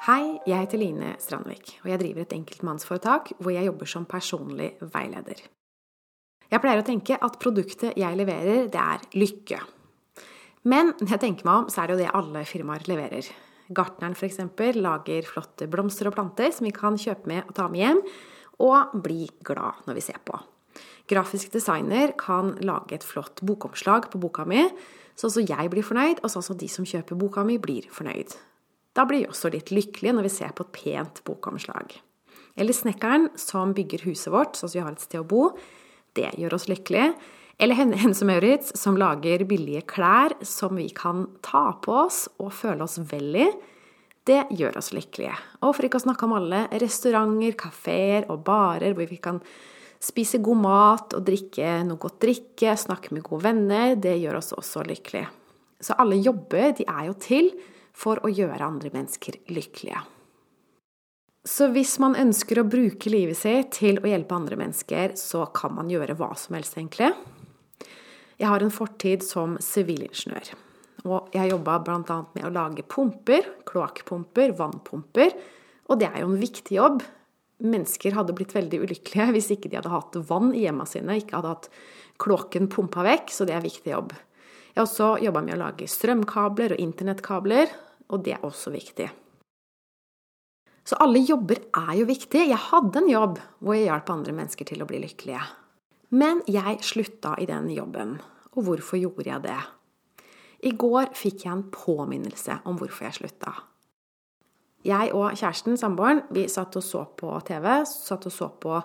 Hei, jeg heter Line Strandvik, og jeg driver et enkeltmannsforetak hvor jeg jobber som personlig veileder. Jeg pleier å tenke at produktet jeg leverer, det er lykke. Men når jeg tenker meg om, så er det jo det alle firmaer leverer. Gartneren f.eks. lager flotte blomster og planter som vi kan kjøpe med og ta med hjem, og bli glad når vi ser på. Grafisk designer kan lage et flott bokomslag på boka mi, sånn at jeg blir fornøyd, og sånn at de som kjøper boka mi, blir fornøyd. Da blir vi også litt lykkelige når vi ser på et pent bokomslag. Eller snekkeren som bygger huset vårt, sånn at vi har et sted å bo. Det gjør oss lykkelige. Eller Hense Maurits som lager billige klær som vi kan ta på oss og føle oss vel i. Det gjør oss lykkelige. Og for ikke å snakke om alle restauranter, kafeer og barer hvor vi kan spise god mat og drikke noe godt drikke, snakke med gode venner. Det gjør oss også lykkelige. Så alle jobber, de er jo til for å gjøre andre mennesker lykkelige. Så hvis man ønsker å bruke livet sitt til å hjelpe andre mennesker, så kan man gjøre hva som helst, egentlig. Jeg har en fortid som sivilingeniør. Og jeg har jobba bl.a. med å lage pumper, kloakkpumper, vannpumper. Og det er jo en viktig jobb. Mennesker hadde blitt veldig ulykkelige hvis ikke de hadde hatt vann i hjemma sine, ikke hadde hatt kloakken pumpa vekk, så det er en viktig jobb. Jeg har også jobba med å lage strømkabler og internettkabler, og det er også viktig. Så alle jobber er jo viktig. Jeg hadde en jobb hvor jeg hjalp andre mennesker til å bli lykkelige. Men jeg slutta i den jobben. Og hvorfor gjorde jeg det? I går fikk jeg en påminnelse om hvorfor jeg slutta. Jeg og kjæresten, samboeren, vi satt og så på TV. Satt og så på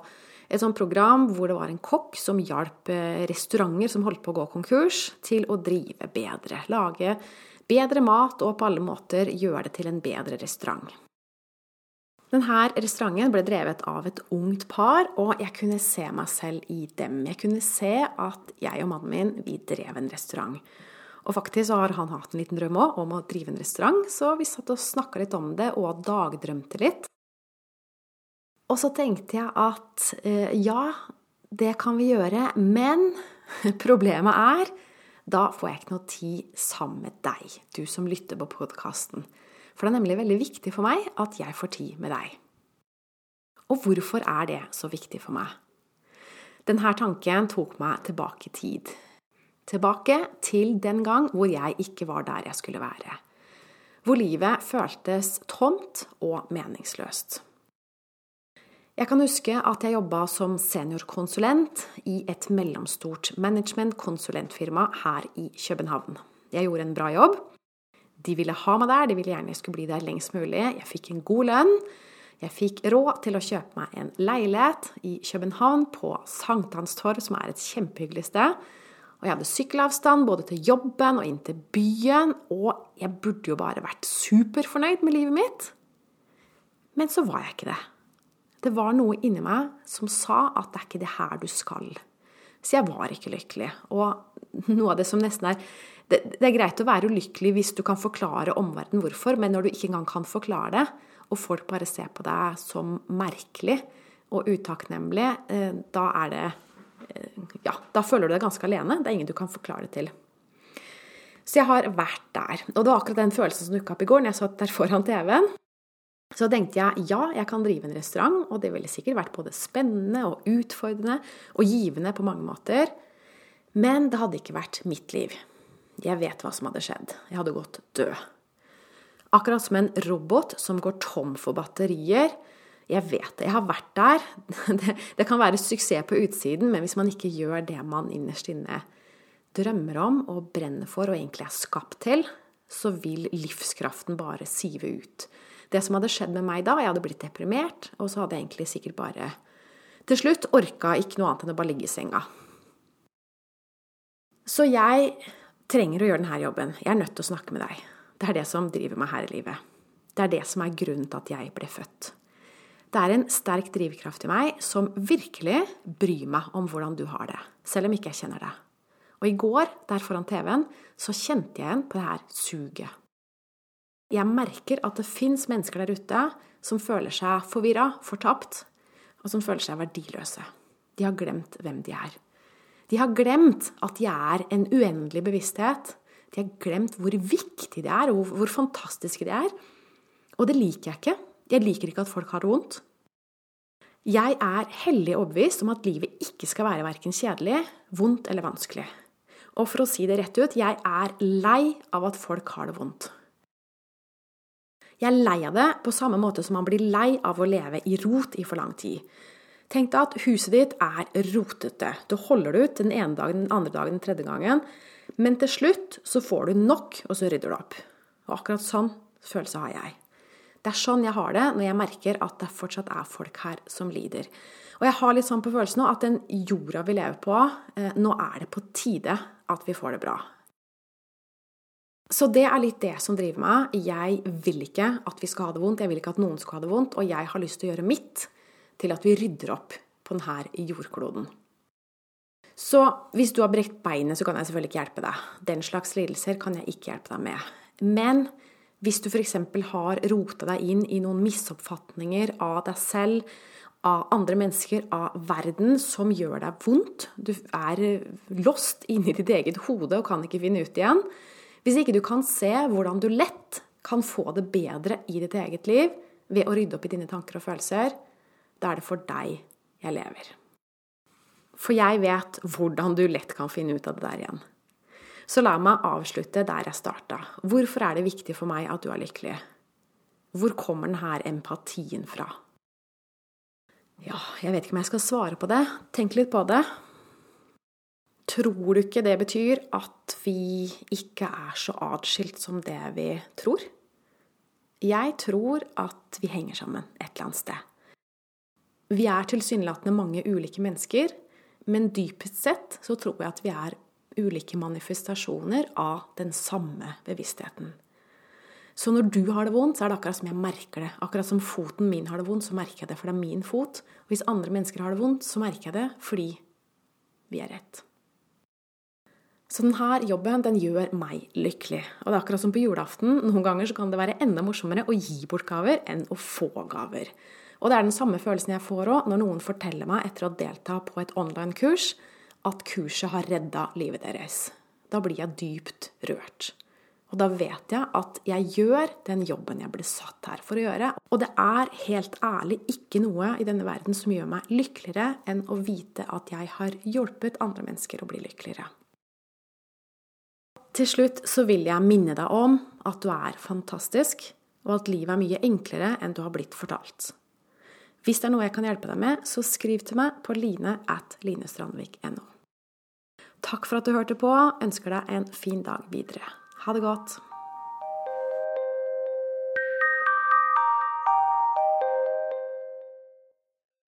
et sånt program hvor det var en kokk som hjalp eh, restauranter som holdt på å gå konkurs, til å drive bedre. Lage bedre mat og på alle måter gjøre det til en bedre restaurant. Denne restauranten ble drevet av et ungt par, og jeg kunne se meg selv i dem. Jeg kunne se at jeg og mannen min, vi drev en restaurant. Og faktisk har han hatt en liten drøm òg om å drive en restaurant, så vi satt og snakka litt om det og dagdrømte litt. Og så tenkte jeg at eh, ja, det kan vi gjøre, men problemet er da får jeg ikke noe tid sammen med deg, du som lytter på podkasten. For det er nemlig veldig viktig for meg at jeg får tid med deg. Og hvorfor er det så viktig for meg? Denne tanken tok meg tilbake i tid. Tilbake til den gang hvor jeg ikke var der jeg skulle være. Hvor livet føltes tomt og meningsløst. Jeg kan huske at jeg jobba som seniorkonsulent i et mellomstort management-konsulentfirma her i København. Jeg gjorde en bra jobb. De ville ha meg der, de ville gjerne jeg skulle bli der lengst mulig. Jeg fikk en god lønn. Jeg fikk råd til å kjøpe meg en leilighet i København, på Sankthanstorv, som er et kjempehyggelig sted. Og jeg hadde sykkelavstand både til jobben og inn til byen, og jeg burde jo bare vært superfornøyd med livet mitt. Men så var jeg ikke det. Det var noe inni meg som sa at det er ikke det her du skal. Så jeg var ikke lykkelig. Og noe av det som nesten er det, det er greit å være ulykkelig hvis du kan forklare omverdenen hvorfor, men når du ikke engang kan forklare det, og folk bare ser på deg som merkelig og utakknemlig, eh, da er det eh, Ja, da føler du deg ganske alene. Det er ingen du kan forklare det til. Så jeg har vært der. Og det var akkurat den følelsen som dukka opp i går når jeg satt der foran TV-en. Så tenkte jeg ja, jeg kan drive en restaurant, og det ville sikkert vært både spennende og utfordrende og givende på mange måter. Men det hadde ikke vært mitt liv. Jeg vet hva som hadde skjedd. Jeg hadde gått død. Akkurat som en robot som går tom for batterier. Jeg vet det, jeg har vært der. Det, det kan være suksess på utsiden, men hvis man ikke gjør det man innerst inne drømmer om og brenner for og egentlig er skapt til, så vil livskraften bare sive ut. Det som hadde skjedd med meg da, jeg hadde blitt deprimert, og så hadde jeg egentlig sikkert bare til slutt orka ikke noe annet enn å bare ligge i senga. Så jeg trenger å gjøre denne jobben. Jeg er nødt til å snakke med deg. Det er det som driver meg her i livet. Det er det som er grunnen til at jeg ble født. Det er en sterk drivkraft i meg som virkelig bryr meg om hvordan du har det, selv om ikke jeg kjenner det. Og i går, der foran TV-en, så kjente jeg igjen på det her suget. Jeg merker at det fins mennesker der ute som føler seg forvirra, fortapt, og som føler seg verdiløse. De har glemt hvem de er. De har glemt at de er en uendelig bevissthet. De har glemt hvor viktig de er, og hvor fantastiske de er. Og det liker jeg ikke. Jeg liker ikke at folk har det vondt. Jeg er hellig overbevist om at livet ikke skal være verken kjedelig, vondt eller vanskelig. Og for å si det rett ut, jeg er lei av at folk har det vondt. Jeg er lei av det på samme måte som man blir lei av å leve i rot i for lang tid. Tenk deg at huset ditt er rotete. Du holder det ut den ene dagen, den andre dagen, den tredje gangen. Men til slutt så får du nok, og så rydder du opp. Og akkurat sånn følelse har jeg. Det er sånn jeg har det når jeg merker at det fortsatt er folk her som lider. Og jeg har litt sånn på følelsen nå at den jorda vi lever på, eh, nå er det på tide at vi får det bra. Så det er litt det som driver meg. Jeg vil ikke at vi skal ha det vondt, jeg vil ikke at noen skal ha det vondt, og jeg har lyst til å gjøre mitt til at vi rydder opp på denne jordkloden. Så hvis du har brekt beinet, så kan jeg selvfølgelig ikke hjelpe deg. Den slags lidelser kan jeg ikke hjelpe deg med. Men hvis du f.eks. har rota deg inn i noen misoppfatninger av deg selv, av andre mennesker, av verden, som gjør deg vondt Du er lost inni ditt eget hode og kan ikke finne ut igjen. Hvis ikke du kan se hvordan du lett kan få det bedre i ditt eget liv ved å rydde opp i dine tanker og følelser, da er det for deg jeg lever. For jeg vet hvordan du lett kan finne ut av det der igjen. Så la meg avslutte der jeg starta. Hvorfor er det viktig for meg at du er lykkelig? Hvor kommer denne empatien fra? Ja, jeg vet ikke om jeg skal svare på det. Tenk litt på det. Tror du ikke det betyr at vi ikke er så atskilt som det vi tror? Jeg tror at vi henger sammen et eller annet sted. Vi er tilsynelatende mange ulike mennesker, men dypest sett så tror jeg at vi er ulike manifestasjoner av den samme bevisstheten. Så når du har det vondt, så er det akkurat som jeg merker det. Akkurat som foten min har det vondt, så merker jeg det, for det er min fot. Og hvis andre mennesker har det vondt, så merker jeg det fordi vi er rett. Så denne jobben den gjør meg lykkelig. Og det er akkurat som på julaften. Noen ganger så kan det være enda morsommere å gi bort gaver enn å få gaver. Og det er den samme følelsen jeg får òg når noen forteller meg etter å delta på et online-kurs at kurset har redda livet deres. Da blir jeg dypt rørt. Og da vet jeg at jeg gjør den jobben jeg ble satt her for å gjøre. Og det er helt ærlig ikke noe i denne verden som gjør meg lykkeligere enn å vite at jeg har hjulpet andre mennesker å bli lykkeligere. Til slutt så vil jeg minne deg om at du er fantastisk, og at livet er mye enklere enn du har blitt fortalt. Hvis det er noe jeg kan hjelpe deg med, så skriv til meg på line at linestrandvik.no. Takk for at du hørte på. Ønsker deg en fin dag videre. Ha det godt.